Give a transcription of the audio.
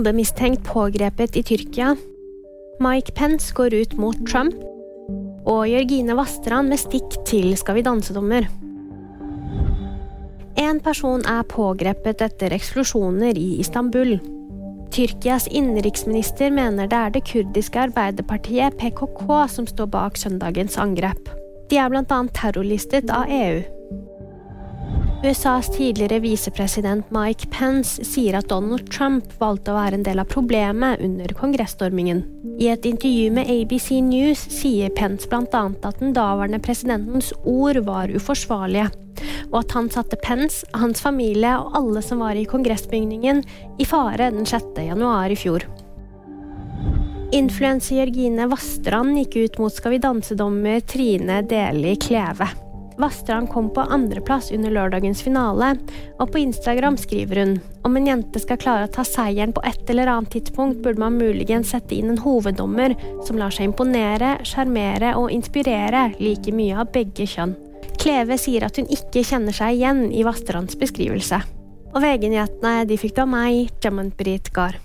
Bombemistenkt pågrepet i Tyrkia. Mike Pence går ut mot Trump. Og Jørgine Vastrand med stikk til Skal vi danse-dommer. En person er pågrepet etter eksplosjoner i Istanbul. Tyrkias innenriksminister mener det er det kurdiske arbeiderpartiet PKK som står bak søndagens angrep. De er bl.a. terrorlistet av EU. USAs tidligere visepresident Mike Pence sier at Donald Trump valgte å være en del av problemet under kongressstormingen. I et intervju med ABC News sier Pence bl.a. at den daværende presidentens ord var uforsvarlige, og at han satte Pence, hans familie og alle som var i kongressbygningen, i fare den 6. januar i fjor. Influenser Jørgine Vastrand gikk ut mot Skal vi danse-dommer Trine Deli Kleve. Vastrand kom på andreplass under lørdagens finale, og på Instagram skriver hun om en jente skal klare å ta seieren på et eller annet tidspunkt, burde man muligens sette inn en hoveddommer som lar seg imponere, sjarmere og inspirere like mye av begge kjønn. Kleve sier at hun ikke kjenner seg igjen i Vastrands beskrivelse. Og VG-nyhetene de fikk du av meg, Jamant Britt Gahr.